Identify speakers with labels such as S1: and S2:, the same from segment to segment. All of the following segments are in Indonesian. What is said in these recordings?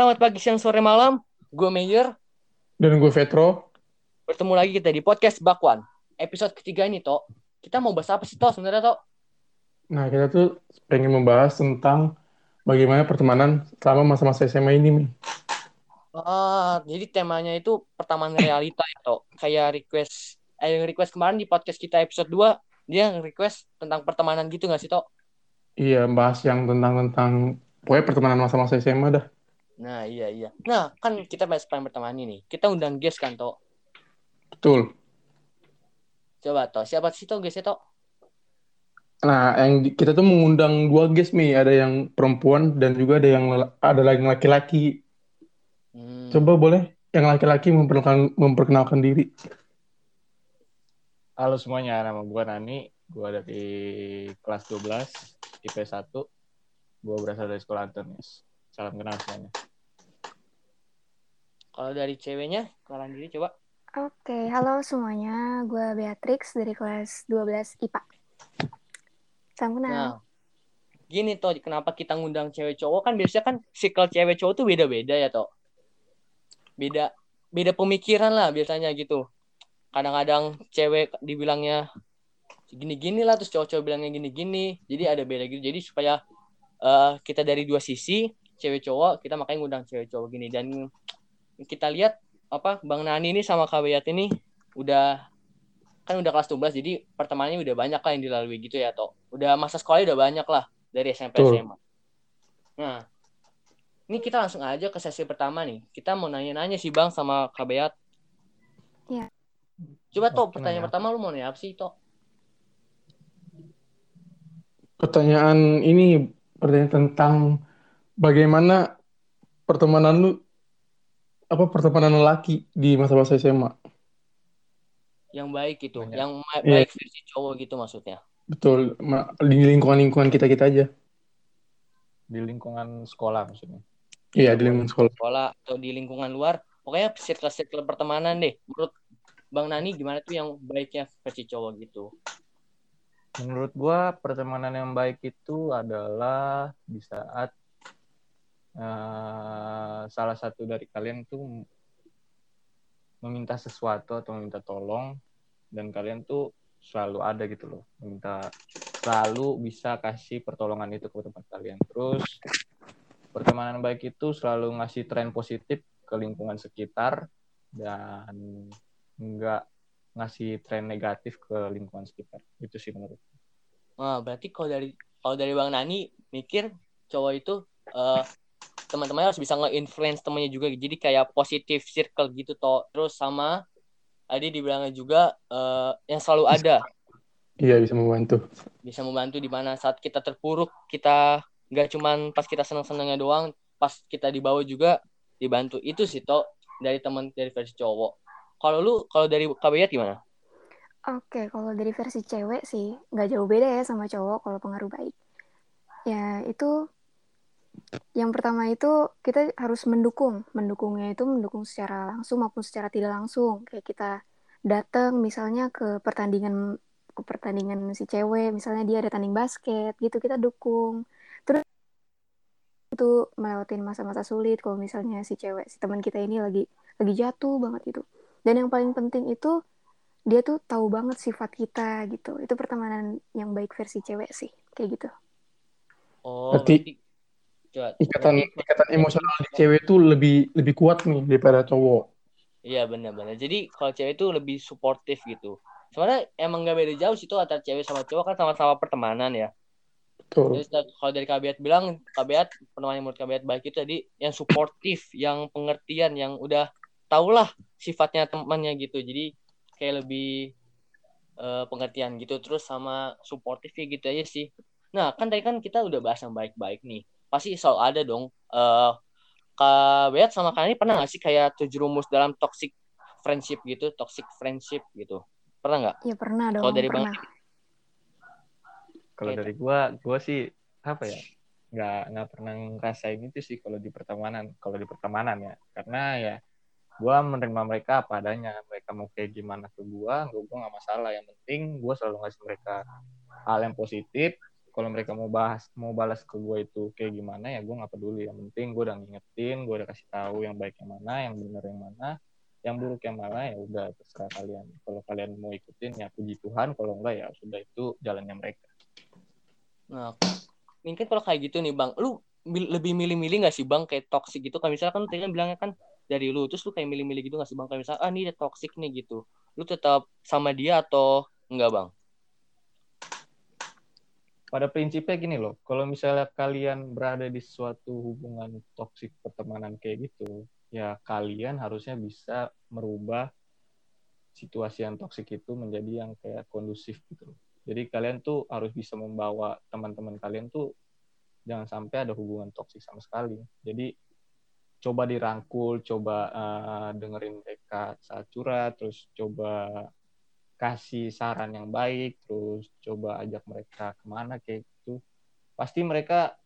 S1: Selamat pagi, siang, sore, malam. Gue Mayer.
S2: Dan gue Vetro.
S1: Bertemu lagi kita di podcast Bakwan. Episode ketiga ini, Tok. Kita mau bahas apa sih, Tok, sebenarnya, Tok?
S2: Nah, kita tuh pengen membahas tentang bagaimana pertemanan selama masa-masa SMA ini, Mi.
S1: Ah, jadi temanya itu pertemanan realita ya, Tok. Kayak request, eh, request kemarin di podcast kita episode 2, dia request tentang pertemanan gitu gak sih, Tok?
S2: Iya, bahas yang tentang tentang pokoknya pertemanan masa-masa SMA dah.
S1: Nah, iya, iya. Nah, kan kita bahas pengen berteman ini. Kita undang guest kan, Tok?
S2: Betul.
S1: Coba, Tok. Siapa sih, Tok, guestnya, Tok?
S2: Nah, yang di- kita tuh mengundang dua guest, Mi. Ada yang perempuan dan juga ada yang ada lagi yang laki-laki.
S1: Hmm.
S2: Coba boleh yang laki-laki memperkenalkan, memperkenalkan diri.
S3: Halo semuanya, nama gue Nani. Gue dari kelas 12, IP 1. Gue berasal dari sekolah Antonius. Salam kenal semuanya.
S1: Kalau dari ceweknya, kenalan diri, coba.
S4: Oke, halo semuanya. Gue Beatrix dari kelas 12 IPA. Salam kenal.
S1: Nah, gini toh, kenapa kita ngundang cewek cowok kan biasanya kan circle cewek cowok tuh beda-beda ya toh. Beda beda pemikiran lah biasanya gitu. Kadang-kadang cewek dibilangnya gini-gini lah terus cowok-cowok bilangnya gini-gini. Jadi ada beda gitu. Jadi supaya eh, kita dari dua sisi, cewek cowok, kita makanya ngundang cewek cowok gini dan kita lihat apa Bang Nani ini sama Kak Wiyat ini udah kan udah kelas 12 jadi pertemanannya udah banyak lah yang dilalui gitu ya toh udah masa sekolahnya udah banyak lah dari SMP
S2: Betul.
S1: SMA nah ini kita langsung aja ke sesi pertama nih kita mau nanya-nanya sih bang sama Kak Beat
S4: Iya.
S1: coba toh
S3: Oke,
S1: pertanyaan
S3: nanya.
S1: pertama lu mau nanya apa sih toh
S2: Pertanyaan ini pertanyaan tentang bagaimana pertemanan lu apa pertemanan lelaki di masa-masa SMA.
S1: yang baik gitu
S3: Banyak.
S1: yang
S2: Iya.
S1: baik versi cowok gitu maksudnya
S2: Betul, ma- di lingkungan-lingkungan kita-kita aja.
S3: Di lingkungan sekolah maksudnya.
S2: Iya, di lingkungan sekolah.
S1: sekolah atau di lingkungan luar pokoknya circle-circle pertemanan deh menurut Bang Nani gimana tuh yang baiknya versi cowok gitu
S3: Menurut gue, pertemanan yang baik itu adalah di saat eh, salah satu dari kalian tuh meminta sesuatu atau meminta tolong dan kalian tuh selalu ada gitu loh meminta selalu bisa kasih pertolongan itu ke tempat kalian. Terus pertemanan baik itu selalu ngasih tren positif ke lingkungan sekitar dan enggak ngasih tren negatif ke lingkungan sekitar. Itu sih menurut
S1: Wah, berarti kalau dari kalau dari Bang Nani mikir cowok itu eh teman-temannya harus bisa nge-influence temannya juga jadi kayak positive circle gitu toh. Terus sama tadi dibilangnya juga eh yang selalu ada
S2: Iya, bisa membantu.
S1: bisa membantu di mana saat kita terpuruk kita nggak cuman pas kita senang-senangnya doang, pas kita di bawah juga dibantu. Itu sih toh dari teman dari versi cowok. Kalau lu kalau dari KBR gimana?
S4: Oke, kalau dari versi cewek sih nggak jauh beda ya sama cowok kalau pengaruh baik. Ya itu yang pertama itu kita harus mendukung. Mendukungnya itu mendukung secara langsung maupun secara tidak langsung. Kayak kita datang misalnya ke pertandingan ke pertandingan si cewek, misalnya dia ada tanding basket gitu kita dukung. Terus itu melewatin masa-masa sulit kalau misalnya si cewek si teman kita ini lagi lagi jatuh banget gitu. Dan yang paling penting itu dia tuh tahu banget sifat kita gitu. Itu pertemanan yang baik versi cewek sih, kayak gitu.
S1: Oh,
S2: Berarti-
S1: berarti coba,
S2: Ikatan ikatan emosional di cewek tuh lebih lebih kuat nih daripada cowok.
S1: Iya benar-benar. Jadi kalau cewek itu lebih suportif gitu. Sebenarnya emang gak beda jauh sih tuh antara cewek sama cowok kan sama-sama pertemanan ya.
S2: Betul.
S1: Jadi kalau dari KBR bilang, KBR pertemanan yang menurut KBR baik itu tadi yang suportif, yang pengertian, yang udah tahulah sifatnya temannya gitu. Jadi kayak lebih eh, pengertian gitu. Terus sama suportif ya gitu aja sih. Nah kan tadi kan kita udah bahas yang baik-baik nih. Pasti selalu ada dong. eh Kak Beat sama Kak ini pernah gak sih kayak terjerumus dalam toxic friendship gitu, toxic friendship gitu? Pernah nggak?
S4: Ya pernah dong,
S1: Kalau dari Bang
S4: pernah.
S3: kalau
S1: Oke.
S3: dari gua gua sih apa ya nggak nggak pernah ngerasain itu sih kalau di pertemanan kalau di pertemanan ya karena ya gua menerima mereka apa adanya mereka mau kayak gimana ke gua gua gua nggak masalah yang penting gua selalu ngasih mereka hal yang positif kalau mereka mau bahas mau balas ke gue itu kayak gimana ya gue nggak peduli yang penting gue udah ngingetin gue udah kasih tahu yang baik yang mana yang benar yang mana yang buruk yang mana ya udah terserah kalian kalau kalian mau ikutin ya puji Tuhan kalau enggak ya sudah itu jalannya mereka
S1: Nah, mungkin kalau kayak gitu nih bang, lu lebih milih-milih nggak sih bang kayak toxic gitu? Kayak misalkan tadi kan bilangnya kan dari lu, terus lu kayak milih-milih gitu nggak sih bang? Kayak misalnya, ah ini toxic nih gitu. Lu tetap sama dia atau enggak bang?
S3: Pada prinsipnya gini loh kalau misalnya kalian berada di suatu hubungan toksik pertemanan kayak gitu ya kalian harusnya bisa merubah situasi yang toksik itu menjadi yang kayak kondusif gitu jadi kalian tuh harus bisa membawa teman-teman kalian tuh jangan sampai ada hubungan toksik sama sekali. Jadi coba dirangkul coba uh, dengerin mereka saat curhat terus coba kasih saran yang baik, terus coba ajak mereka ke mana kayak gitu. Pasti mereka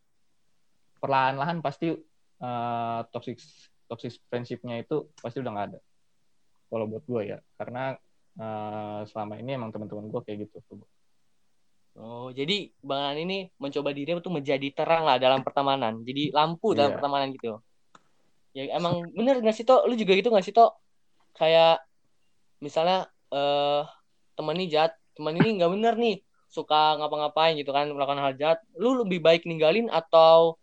S3: perlahan-lahan pasti uh, toxic toxic friendship-nya itu pasti udah nggak ada. Kalau buat gue ya, karena uh, selama ini emang teman-teman gue kayak gitu.
S1: Oh, jadi Bang An ini mencoba diri untuk menjadi terang lah dalam pertemanan. Jadi lampu dalam
S3: Iya.
S1: pertemanan gitu. Ya emang bener gak sih Tok? Lu juga gitu gak sih Tok? Kayak misalnya eh temen ini jahat, temen ini nggak bener nih, suka ngapa-ngapain gitu kan, melakukan hal jahat. Lu lebih baik ninggalin atau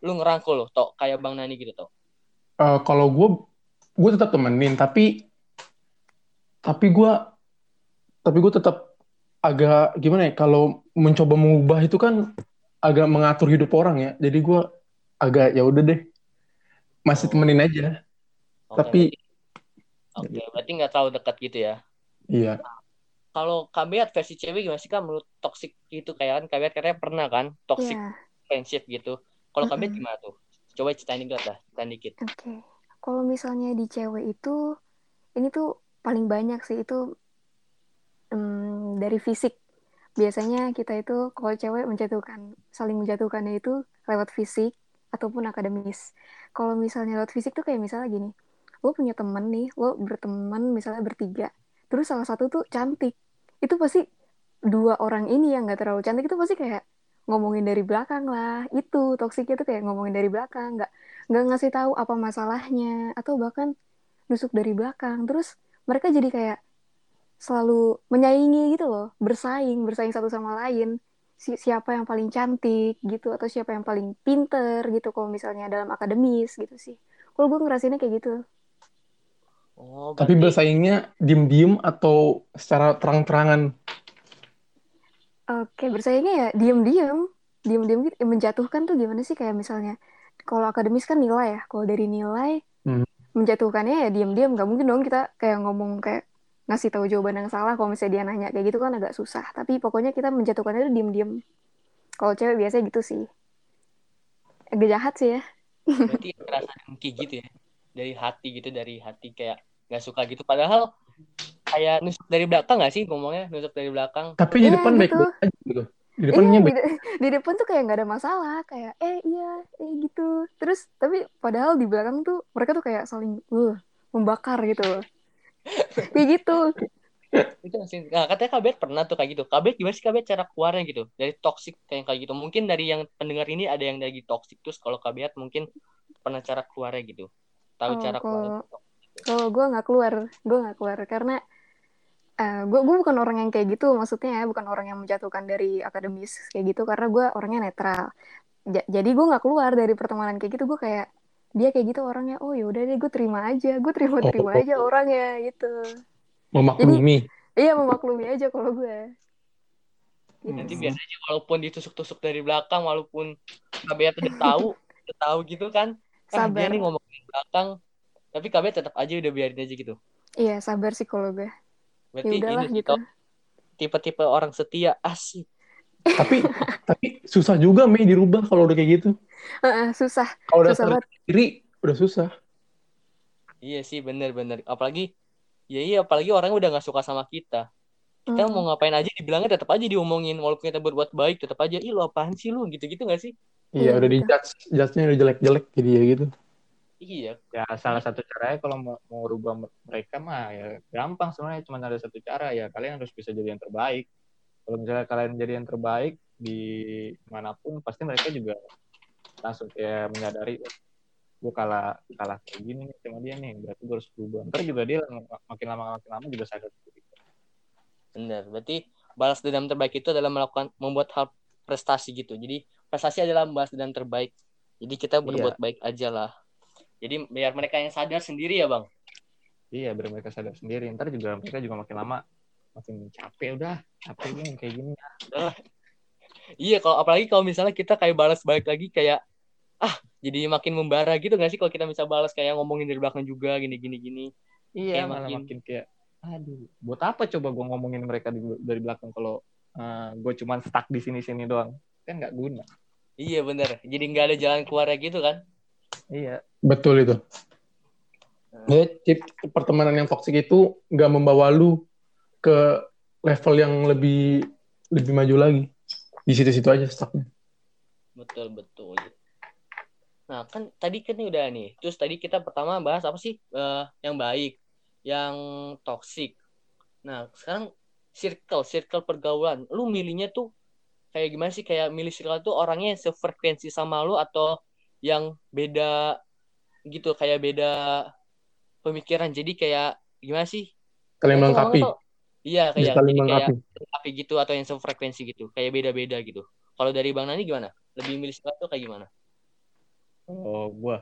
S1: lu ngerangkul loh, Tok? Kayak Bang Nani gitu, Tok.
S2: Eh, kalau gue gue tetap temenin tapi tapi gue tapi gue tetap agak gimana ya kalau mencoba mengubah itu kan agak mengatur hidup orang ya jadi gue agak ya udah deh masih
S1: Oh.
S2: temenin aja
S1: Oke,
S2: tapi
S1: Oke, berarti nggak terlalu dekat gitu ya.
S2: iya
S1: Kalau Kabeat versi cewek gimana sih kan menurut toxic gitu kayak kan Kabeat katanya pernah kan toxic
S4: Iya,
S1: friendship gitu. Kalau Kabeat
S4: Mm-mm.
S1: gimana tuh? Coba ceritain dikit lah, ceritain dikit.
S4: oke. Kalau misalnya di cewek itu, ini tuh paling banyak sih itu em, dari fisik. Biasanya kita itu kalau cewek menjatuhkan, saling menjatuhkannya itu lewat fisik ataupun akademis. Kalau misalnya lewat fisik tuh kayak misalnya gini, lo punya temen nih, lo berteman misalnya bertiga, terus salah satu tuh cantik, itu pasti dua orang ini yang nggak terlalu cantik itu pasti kayak ngomongin dari belakang lah, itu toksiknya tuh kayak ngomongin dari belakang, nggak nggak ngasih tahu apa masalahnya atau bahkan nusuk dari belakang, terus mereka jadi kayak selalu menyaingi gitu loh, bersaing, bersaing satu sama lain. Si- siapa yang paling cantik gitu atau siapa yang paling pinter gitu kalau misalnya dalam akademis gitu sih. Kalau gue ngerasainnya kayak gitu.
S1: Oh,
S2: tapi
S1: berarti
S2: bersaingnya diem-diem atau secara terang-terangan
S4: Oke, bersaingnya ya diem-diem, diem-diem gitu. Menjatuhkan tuh gimana sih kayak misalnya kalau akademis kan nilai ya. Kalau dari nilai
S2: Hmm.
S4: menjatuhkannya ya diem-diem. Gak mungkin dong kita kayak ngomong kayak ngasih tahu jawaban yang salah kalau misalnya dia nanya kayak gitu kan agak susah. Tapi pokoknya kita menjatuhkannya itu diem-diem. Kalau cewek biasanya gitu sih. Agak jahat sih ya.
S1: berarti rasa dengki gitu ya. Dari hati gitu, dari hati kayak nggak suka gitu. Padahal kayak nusuk dari belakang nggak sih ngomongnya? Nusuk dari belakang.
S2: tapi di
S4: Iya,
S2: depan baik-baik aja gitu di
S4: Iya,
S2: depannya
S4: di,
S2: baik
S4: de- di depan tuh kayak nggak ada masalah, kayak eh iya, eh gitu. Terus tapi padahal di belakang tuh mereka tuh kayak saling uh, membakar gitu loh. Kayak gitu.
S1: Itu masih, nah, katanya Kabet pernah tuh kayak gitu. Kabet gimana sih Kabet cara keluarnya gitu? Dari toxic kayak kayak gitu. Mungkin dari yang pendengar ini ada yang lagi toxic terus kalau Kabet mungkin pernah cara keluarnya gitu. Tahu
S4: Oh,
S1: cara
S4: kalau-
S1: keluarnya.
S4: Kalau gue nggak keluar, gue nggak keluar karena gue gue bukan orang yang kayak gitu, maksudnya ya bukan orang yang menjatuhkan dari akademis kayak gitu karena gue orangnya netral. Ja- jadi gue nggak keluar dari pertemanan kayak gitu, gue kayak dia kayak gitu orangnya, oh yaudah deh gue terima aja, gue terima terima
S2: Oh.
S4: aja orangnya gitu.
S2: memaklumi
S4: Iya memaklumi aja kalau gue. Gitu
S1: Nanti biasanya walaupun ditusuk-tusuk dari belakang, walaupun Kabet udah tahu, udah tahu gitu kan. Ah, dia
S4: Sabar.
S1: nih ngomong dari belakang. Tapi Kabet tetap aja udah biarin aja gitu.
S4: Iya sabar sih kalau gue. Ya
S1: Berarti
S4: udahlah
S1: ini
S4: gitu.
S1: tipe-tipe orang setia asik.
S2: tapi tapi susah juga Mei dirubah kalau udah kayak gitu
S4: Heeh, susah,
S2: kalau udah
S4: susah banget.
S2: udah susah
S1: Iya sih bener-bener. Apalagi ya iya apalagi orang udah nggak suka sama kita. Kita
S4: Hmm.
S1: mau ngapain aja dibilangnya tetap aja diomongin walaupun kita berbuat baik tetap aja ih lo apaan sih lu gitu-gitu nggak sih?
S2: iya
S4: Iya,
S2: udah
S4: gitu.
S2: di judge judge-nya udah jelek-jelek jadi ya gitu
S1: Iya.
S3: ya salah satu caranya kalau mau, mau rubah mereka mah ya gampang sebenarnya cuma ada satu cara ya kalian harus bisa jadi yang terbaik kalau misalnya kalian jadi yang terbaik di mana pun pasti mereka juga langsung kayak menyadari gue kalah kalah kayak gini nih sama dia nih berarti gue harus berubah ntar juga dia makin lama makin lama juga sadar
S1: Benar. Berarti balas dendam terbaik itu adalah melakukan membuat hal prestasi gitu. Jadi prestasi adalah membalas dendam terbaik. Jadi kita berbuat baik aja lah. Jadi biar mereka yang sadar sendiri ya bang.
S3: iya biar mereka sadar sendiri ntar juga mereka juga makin lama makin capek udah capek nih kayak gini udahlah
S1: Iya kalau apalagi kalau misalnya kita kayak balas balik lagi kayak ah jadi makin membara gitu gak sih kalau kita bisa balas kayak ngomongin dari belakang juga gini gini gini.
S3: iya
S1: Kayak
S3: malah
S1: makin-
S3: makin kayak aduh buat apa coba gue ngomongin mereka di, dari belakang kalau gue cuman stuck di sini sini doang kan nggak guna
S1: Iya bener. Jadi nggak ada jalan keluarnya gitu kan.
S3: Iya
S2: Betul itu. Ya, cip- pertemanan yang toksik itu nggak membawa lu ke level yang lebih lebih maju lagi. Di situ-situ aja stucknya.
S1: Betul betul. Nah kan tadi kan udah nih. Terus tadi kita pertama bahas apa sih Eh, yang baik, yang toksik. Nah sekarang circle, circle pergaulan. Lu milihnya tuh kayak gimana sih? Kayak milih circle tuh orangnya yang sefrekuensi sama lu atau yang beda gitu? Kayak beda pemikiran. Jadi kayak gimana sih? Itu
S2: melengkapi.
S1: Iya kayak
S2: Saling
S1: jadi kayak
S2: melengkapi.
S1: gitu atau yang sefrekuensi gitu. Kayak beda-beda gitu. Kalau dari Bang Nani gimana? Lebih milih circle tuh kayak gimana?
S3: kalau gue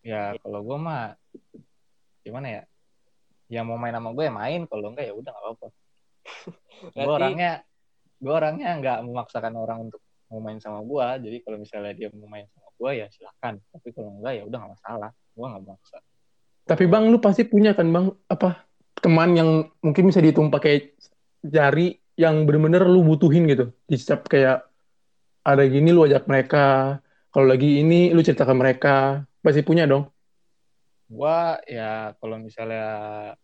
S3: ya kalau gue mah gimana ya yang mau main sama gue ya main kalau enggak ya udah nggak apa-apa gue orangnya gue orangnya nggak memaksakan orang untuk mau main sama gue jadi kalau misalnya dia mau main sama gue ya silakan tapi kalau enggak ya udah nggak masalah gue nggak maksa
S2: Tapi bang, lu pasti punya kan bang apa teman yang mungkin bisa dihitung pakai jari yang bener-bener lu butuhin gitu. Di setiap kayak ada gini lu ajak mereka. Kalau lagi ini lu cerita ke mereka. Pasti punya dong.
S3: gue ya kalau misalnya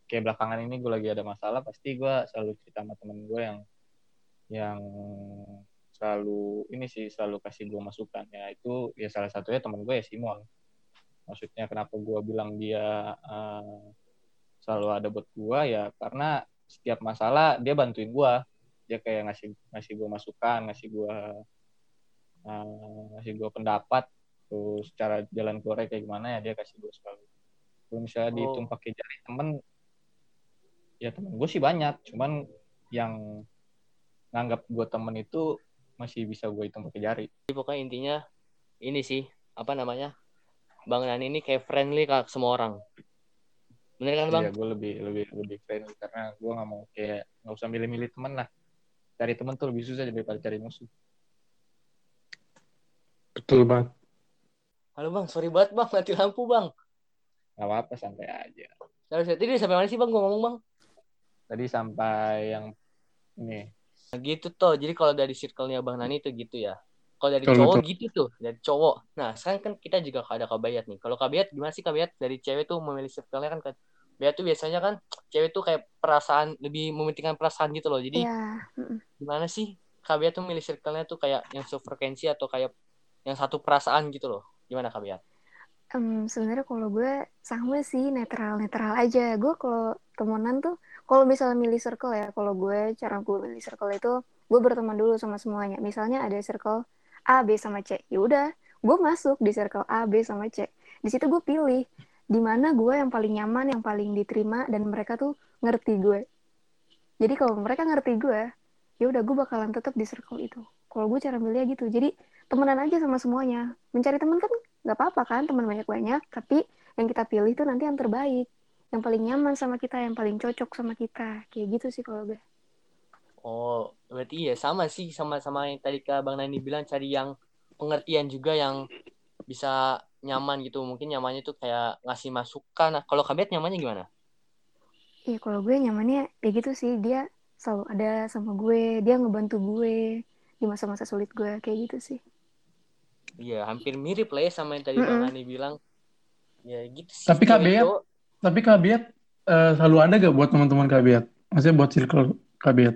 S3: kayak belakangan ini gue lagi ada masalah pasti gue selalu cerita sama temen gue yang yang selalu ini sih selalu kasih gue masukan. Ya itu ya salah satunya temen gue ya Simon. Maksudnya kenapa gue bilang dia eh, selalu ada buat gue ya karena setiap masalah dia bantuin gue dia kayak ngasih ngasih gue masukan ngasih gue eh, ngasih gue pendapat. Terus cara jalan keluar kayak gimana ya dia kasih gue selalu. Kalau misalnya
S1: Oh.
S3: dihitung pakai jari temen ya temen gue sih banyak. Cuman yang nganggap gue temen itu masih bisa gue hitung pakai jari
S1: Jadi pokoknya intinya ini sih apa namanya Bang Nani ini kayak friendly ke semua orang. Bener kan bang?
S3: Iya, gue lebih lebih lebih friendly karena gue nggak mau kayak nggak usah milih-milih temen lah. Cari temen tuh lebih susah daripada cari musuh.
S2: Betul banget.
S1: Halo bang, sorry banget bang mati lampu bang.
S3: Gak apa-apa santai aja.
S1: Terus tadi sampai mana sih bang? Gue ngomong bang.
S3: Tadi sampai yang ini
S1: Nah, gitu tuh. Jadi kalau dari circle-nya bang Nani itu gitu ya. Kalau dari
S2: Betul,
S1: cowok gitu tuh, dari cowok. Nah sekarang kan kita juga ada kabayat nih. Kalau kabayat gimana sih kabayat dari cewek tuh memilih circle-nya kan? Kabayat tuh biasanya kan cewek tuh kayak perasaan lebih mementingkan perasaan gitu loh. Jadi
S4: mm-mm.
S1: gimana sih kabayat tuh milih circle-nya tuh kayak yang sefrekuensi atau kayak yang satu perasaan gitu loh. Gimana kabayat?
S4: Em, sebenarnya kalau gue sama sih netral netral aja gue kalau temenan tuh kalau misalnya milih circle ya kalau gue cara gue milih circle itu gue berteman dulu sama semuanya. Misalnya ada circle A B sama C. Ya udah gue masuk di circle A B sama C. Di situ gue pilih di mana gue yang paling nyaman yang paling diterima dan mereka tuh ngerti gue. Jadi kalau mereka ngerti gue ya udah gue bakalan tetap di circle itu. Kalau gue cara milihnya gitu. Jadi temenan aja sama semuanya. Mencari teman kan nggak apa-apa kan? Teman banyak-banyak. Tapi yang kita pilih tuh nanti yang terbaik yang paling nyaman sama kita yang paling cocok sama kita kayak gitu sih kalau gue
S1: Oh, berarti ya sama sih sama sama yang tadi Kak Bang Nani bilang cari yang pengertian juga yang bisa nyaman gitu. Mungkin nyamannya tuh kayak ngasih masukan. Nah, kalau kabinet nyamannya gimana?
S4: Iya kalau gue nyamannya ya gitu sih dia selalu ada sama gue dia ngebantu gue di masa-masa sulit gue kayak gitu sih
S1: Iya, hampir mirip lah ya sama yang tadi Bang
S4: Mm-mm.
S1: Nani bilang. Ya gitu sih.
S2: Tapi kabinet-
S1: cowok.
S2: Tapi kabiat eh, selalu ada gak buat teman-teman kabiat? Maksudnya buat circle kabiat?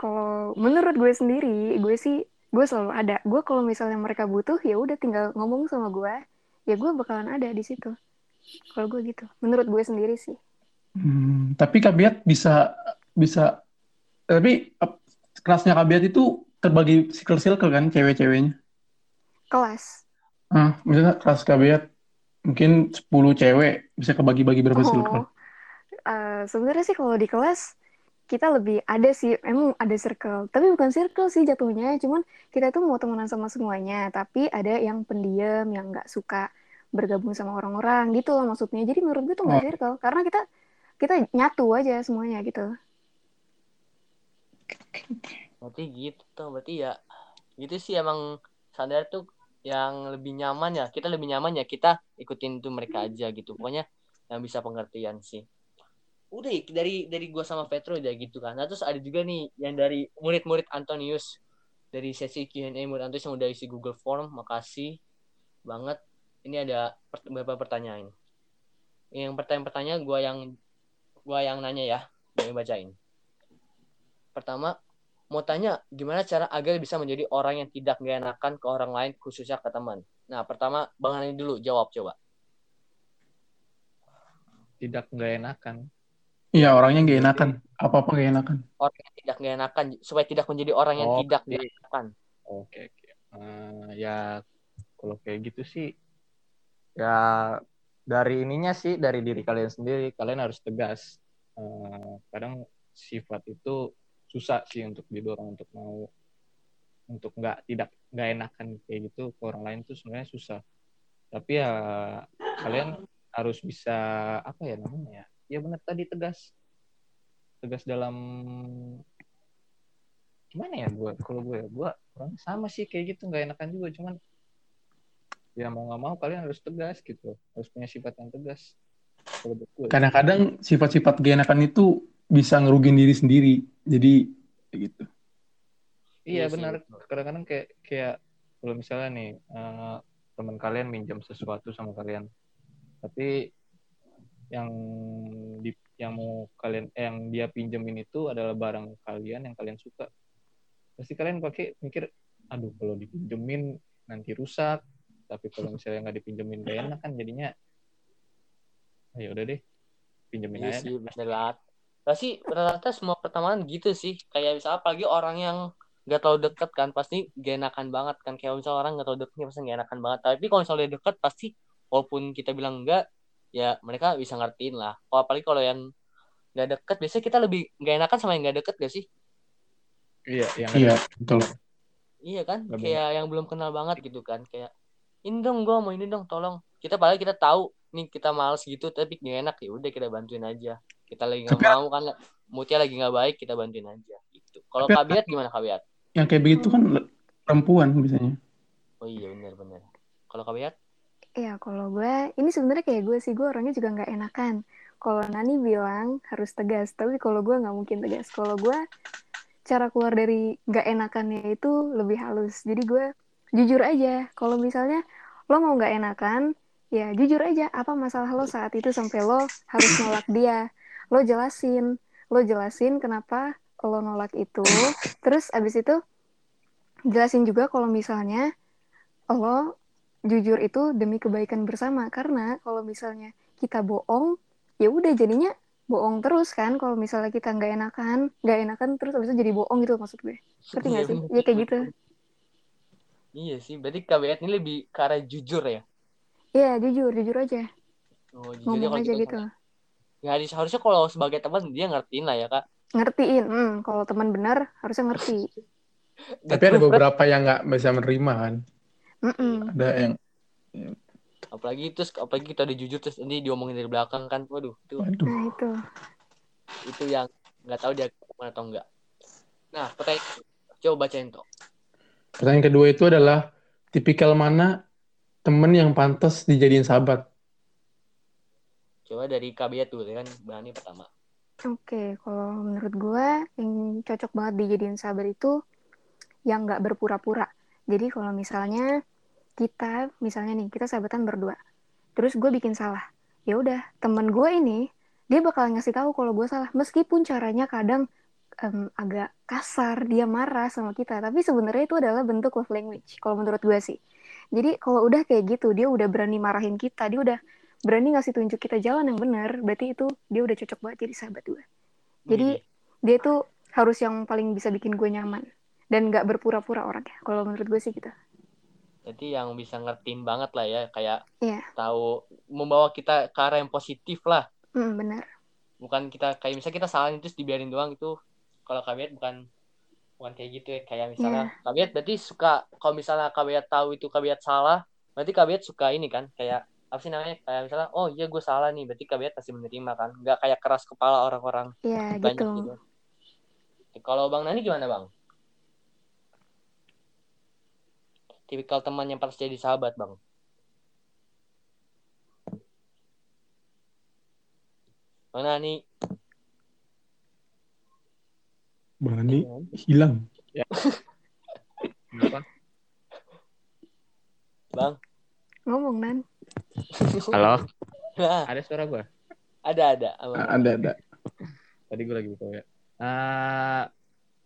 S4: kalau menurut gue sendiri gue sih gue selalu ada gue kalau misalnya mereka butuh ya udah tinggal ngomong sama gue ya gue bakalan ada di situ kalau gue gitu menurut gue sendiri sih
S2: Hmm, tapi kabiat bisa bisa tapi ap- kerasnya kabiat itu terbagi circle-circle kan cewek-ceweknya.
S4: Kelas.
S2: Ah, misalnya kelas kabinet mungkin 10 cewek bisa kebagi-bagi berapa circle.
S4: Oh, eh, sebenarnya sih kalau di kelas kita lebih ada sih, emang ada circle. Tapi bukan circle sih jatuhnya, cuman kita tuh mau temenan sama semuanya. Tapi ada yang pendiam, yang nggak suka bergabung sama orang-orang gitu loh maksudnya. Jadi menurut gue tuh nggak
S2: Oh.
S4: circle, karena kita kita nyatu aja semuanya gitu.
S1: Berarti gitu, berarti ya gitu sih emang sadar tuh yang lebih nyaman ya. Kita lebih nyaman ya kita ikutin tuh mereka aja gitu. Pokoknya yang bisa pengertian sih. Udah ya, dari dari gua sama Petro udah gitu kan. Nah, terus ada juga nih yang dari murid-murid Antonius dari sesi Q&A murid Antonius yang udah isi Google Form. Makasih banget. Ini ada beberapa pertanyaan. Yang pertanyaan-pertanyaan gua yang gua yang nanya ya, gua yang bacain. Pertama, mau tanya gimana cara agar bisa menjadi orang yang tidak gak enakan ke orang lain khususnya ke teman. Nah pertama Bang Hani dulu jawab coba.
S3: Tidak nggak enakan.
S2: Iya, orangnya nggak enakan. Apa-apa nggak enakan.
S1: Orang yang tidak gak enakan supaya tidak menjadi orang yang
S3: Oh,
S1: tidak
S3: jadi-
S1: gak enakan.
S3: Oke, oke. Eh, ya kalau kayak gitu sih ya dari ininya sih dari diri kalian sendiri kalian harus tegas. Eh, kadang sifat itu susah sih untuk didorong untuk mau untuk nggak tidak nggak enakan kayak gitu ke orang lain tuh sebenarnya susah. Tapi ya kalian harus bisa apa ya namanya ya? Ya benar tadi tegas. Tegas dalam gimana ya gue kalau gue ya gue orang sama sih kayak gitu nggak enakan juga cuman ya mau nggak mau kalian harus tegas gitu harus punya sifat yang tegas gue
S2: Kadang-kadang sifat-sifat gak enakan itu bisa ngerugin diri sendiri. Jadi kayak gitu.
S3: iya
S1: Iya
S3: benar. kadang-kadang kayak kayak kalau misalnya nih eh, teman kalian minjam sesuatu sama kalian. Tapi yang di yang mau kalian eh, yang dia pinjemin itu adalah barang kalian yang kalian suka. Pasti kalian pakai mikir aduh kalau dipinjemin nanti rusak. Tapi kalau misalnya nggak dipinjemin gak enak kan jadinya. Ayo udah deh pinjemin
S1: Iya
S3: aja
S1: sih banget. Pasti rata-rata semua pertemanan gitu sih. Kayak misalnya apalagi orang yang gak terlalu deket kan pasti gak enakan banget kan. Kayak misalnya orang gak terlalu deketnya pasti gak enakan banget. Tapi kalau misalnya dia deket pasti walaupun kita bilang enggak ya mereka bisa ngertiin lah. Kalau apalagi kalau yang gak deket biasanya kita lebih gak enakan sama yang gak deket gak sih?
S3: iya yang
S2: Iya, betul.
S1: Iya kan,
S3: Nggak
S1: kayak yang belum kenal banget gitu kan, kayak ini dong gue mau ini dong, tolong. Kita padahal kita tahu nih kita males gitu, tapi gak enak ya udah kita bantuin aja. Kita lagi nggak mau kan, moodnya lagi nggak baik, kita bantuin aja gitu. Kalau kabiat gimana kabiat?
S2: Yang kayak begitu kan perempuan biasanya.
S1: Oh iya benar-benar. Kalau kabiat?
S4: Ya, kalau gue, ini sebenarnya kayak gue sih, gue orangnya juga nggak enakan. Kalau Nani bilang harus tegas, tapi kalau gue nggak mungkin tegas. Kalau gue, cara keluar dari nggak enakannya itu lebih halus. Jadi gue jujur aja. Kalau misalnya lo mau nggak enakan, ya jujur aja. Apa masalah lo saat itu sampai lo harus nolak dia? Lo jelasin, lo jelasin kenapa lo nolak itu. Terus abis itu jelasin juga kalau misalnya lo jujur itu demi kebaikan bersama. Karena kalau misalnya kita bohong ya udah jadinya bohong terus kan. Kalau misalnya kita nggak enakan nggak enakan terus habis itu jadi bohong gitu maksud gue. Ngerti nggak
S1: Iya,
S4: sih?
S1: bener.
S4: ya kayak gitu.
S1: Iya sih, berarti kabiat ini lebih ke arah jujur ya.
S4: Iya jujur jujur aja.
S1: Oh, jujur
S4: ngomong
S1: kalau
S4: aja gitu
S1: Ya harus- harusnya kalau sebagai teman dia ngertiin lah ya kak.
S4: ngertiin hmm, kalau teman benar harusnya ngerti
S2: Tapi ada beberapa yang nggak bisa menerima kan.
S4: Mm-mm.
S2: Ada yang,
S1: apalagi terus apalagi kita udah jujur terus nanti diomongin dari belakang kan, waduh itu
S2: waduh.
S4: nah itu
S1: itu yang nggak tahu dia ke mana atau enggak. Nah, pertanyaan coba bacain tuh.
S2: Pertanyaan kedua itu adalah tipikal mana temen yang pantas dijadiin sahabat?
S1: Coba dari dulu ya kan, Bani pertama.
S4: Oke, kalau menurut gue yang cocok banget dijadiin sahabat itu yang nggak berpura-pura. Jadi kalau misalnya kita, misalnya nih kita sahabatan berdua, terus gue bikin salah, ya udah temen gue ini dia bakal ngasih tahu kalau gue salah, meskipun caranya kadang em, agak kasar, dia marah sama kita, tapi sebenarnya itu adalah bentuk love language. Kalau menurut gue sih. Jadi kalau udah kayak gitu, dia udah berani marahin kita, dia udah berani ngasih tunjuk kita jalan yang benar, berarti itu dia udah cocok banget jadi sahabat gue. Jadi
S1: Wih,
S4: dia tuh harus yang paling bisa bikin gue nyaman. dan nggak berpura-pura orangnya kalau menurut gue sih gitu
S1: Jadi yang bisa ngertiin banget lah ya, kayak
S4: Iya.
S1: tahu membawa kita ke arah yang positif lah.
S4: hmm, benar
S1: Bukan kita kayak misalnya kita salah terus dibiarin doang itu. Kalau kabinet bukan bukan kayak gitu ya. Kayak misalnya kabinet berarti suka kalau misalnya kabinet tahu itu kabinet salah, berarti kabinet suka ini kan kayak apa sih namanya kayak misalnya oh iya gue salah nih berarti kabinet pasti menerima kan nggak kayak keras kepala orang-orang
S4: ya
S1: banyak
S4: gitu
S1: gitu. Kalau Bang Nani gimana Bang? Tipikal teman yang harus jadi sahabat Bang. Bang Nani.
S2: Bang Andi hilang.
S3: Kenapa?
S1: Bang.
S4: ngomong nan
S3: Halo,
S1: Nah,
S3: ada suara gue?
S1: ada ada.
S2: Ada ada.
S3: Tadi gue lagi buka ya. Ah,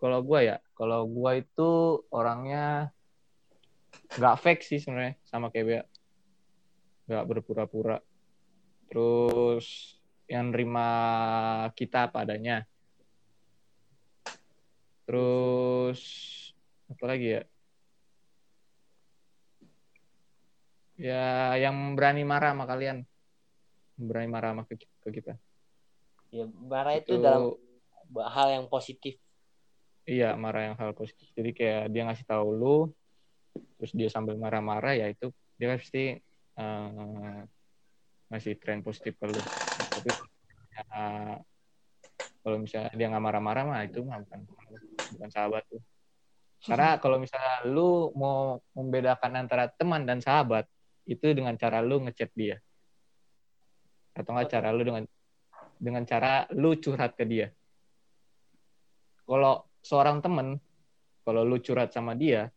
S3: kalau gue ya, kalau gue itu orangnya nggak fake sih sebenarnya sama kayak Bea. Nggak berpura-pura. Terus yang nerima kita apa adanya. Terus apa lagi ya? Ya, yang berani marah sama kalian. Berani marah sama ke, ke kita.
S1: Ya, marah itu dalam hal yang positif.
S3: Iya, marah yang hal positif. Jadi kayak dia ngasih tahu lu, terus dia sambil marah-marah, ya itu dia pasti eh, ngasih tren positif ke lu. Tapi ya, kalau misalnya dia nggak marah-marah mah itu mah bukan bukan sahabat tuh. Karena kalau misalnya lu mau membedakan antara teman dan sahabat, itu dengan cara lu ngechat dia. Atau nggak cara lu dengan dengan cara lu curhat ke dia. Kalau seorang temen, kalau lu curhat sama dia,